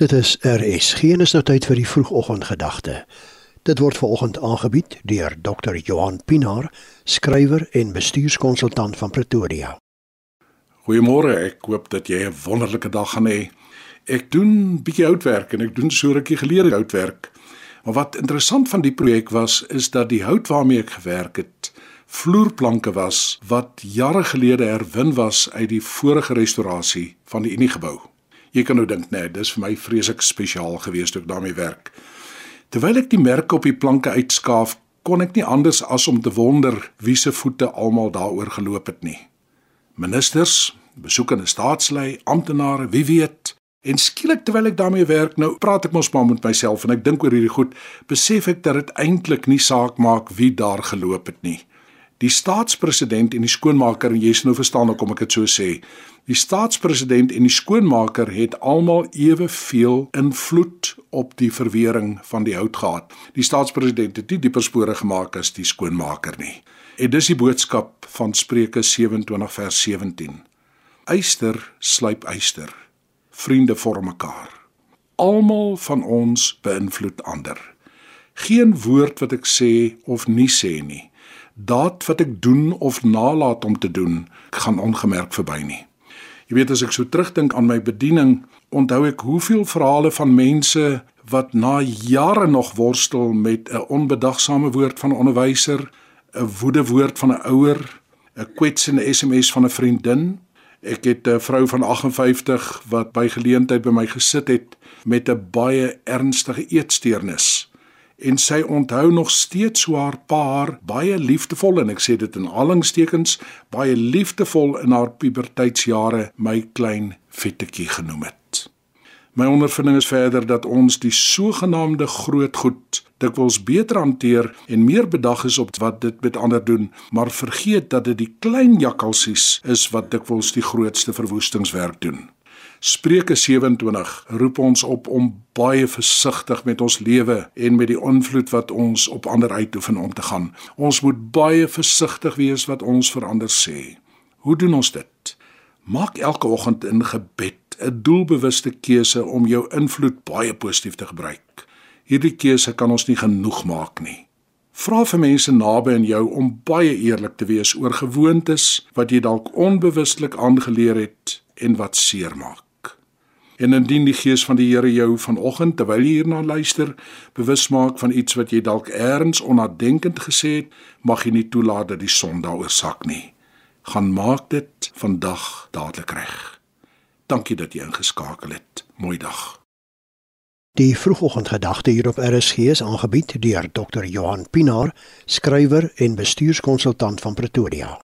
Dit is RS. Geen is nou tyd vir die vroegoggendgedagte. Dit word veraloggend aangebied deur Dr. Johan Pinaar, skrywer en bestuurskonsultant van Pretoria. Goeiemôre. Ek hoop dat jy 'n wonderlike dag gaan hê. Ek doen bietjie houtwerk en ek doen so rukkie gelede houtwerk. Maar wat interessant van die projek was, is dat die hout waarmee ek gewerk het, vloerplanke was wat jare gelede herwin was uit die vorige restaurasie van die Unie gebou. Jy kan nou dink, nee, dis vir my vreeslik spesiaal geweest toe ek daarmee werk. Terwyl ek die merke op die planke uitskaaf, kon ek nie anders as om te wonder wie se voete almal daaroor geloop het nie. Ministers, besoekende staatslei, amptenare, wie weet. En skielik terwyl ek daarmee werk, nou praat ek mos maar met myself en ek dink oor hierdie goed, besef ek dat dit eintlik nie saak maak wie daar geloop het nie. Die staatspresident en die skoonmaker en jy sien nou verstaan hoekom ek dit so sê. Die staatspresident en die skoonmaker het almal eweveel invloed op die verwering van die hout gehad. Die staatspresident het nie dieper spore gemaak as die skoonmaker nie. En dis die boodskap van Spreuke 27 vers 17. Eyster slyp eyster. Vriende vorm mekaar. Almal van ons beïnvloed ander. Geen woord wat ek sê of nie sê nie daad wat ek doen of nalat om te doen, gaan ongemerk verby nie. Jy weet as ek so terugdink aan my bediening, onthou ek hoeveel verhale van mense wat na jare nog worstel met 'n onbedagsame woord van 'n onderwyser, 'n woede woord van 'n ouer, 'n kwetsende SMS van 'n vriendin. Ek het 'n vrou van 58 wat by geleentheid by my gesit het met 'n baie ernstige eetsteurnis en sy onthou nog steeds hoe haar pa baie liefdevol en ek sê dit in aanhalingstekens baie liefdevol in haar puberteitsjare my klein vettetjie genoem het. My ondervinding is verder dat ons die sogenaamde groot goed dikwels beter hanteer en meer bedag is op wat dit met ander doen, maar vergeet dat dit die klein jakkalsies is wat dikwels die grootste verwoestingswerk doen. Spreuke 27 roep ons op om baie versigtig met ons lewe en met die invloed wat ons op ander uitoefen om te gaan. Ons moet baie versigtig wees wat ons vir ander sê. Hoe doen ons dit? Maak elke oggend in gebed 'n doelbewuste keuse om jou invloed baie positief te gebruik. Hierdie keuse kan ons nie genoeg maak nie. Vra vir mense naby aan jou om baie eerlik te wees oor gewoontes wat jy dalk onbewustelik aangeleer het en wat seermaak. En indien die gees van die Here jou vanoggend terwyl jy hierna luister, bewus maak van iets wat jy dalk eers onnadenkend gesê het, mag jy nie toelaat dat die son daaroor sak nie. Gaan maak dit vandag dadelik reg. Dankie dat jy ingeskakel het. Mooi dag. Die vroegoggendgedagte hier op RSG is aangebied deur Dr. Johan Pinaar, skrywer en bestuurskonsultant van Pretoria.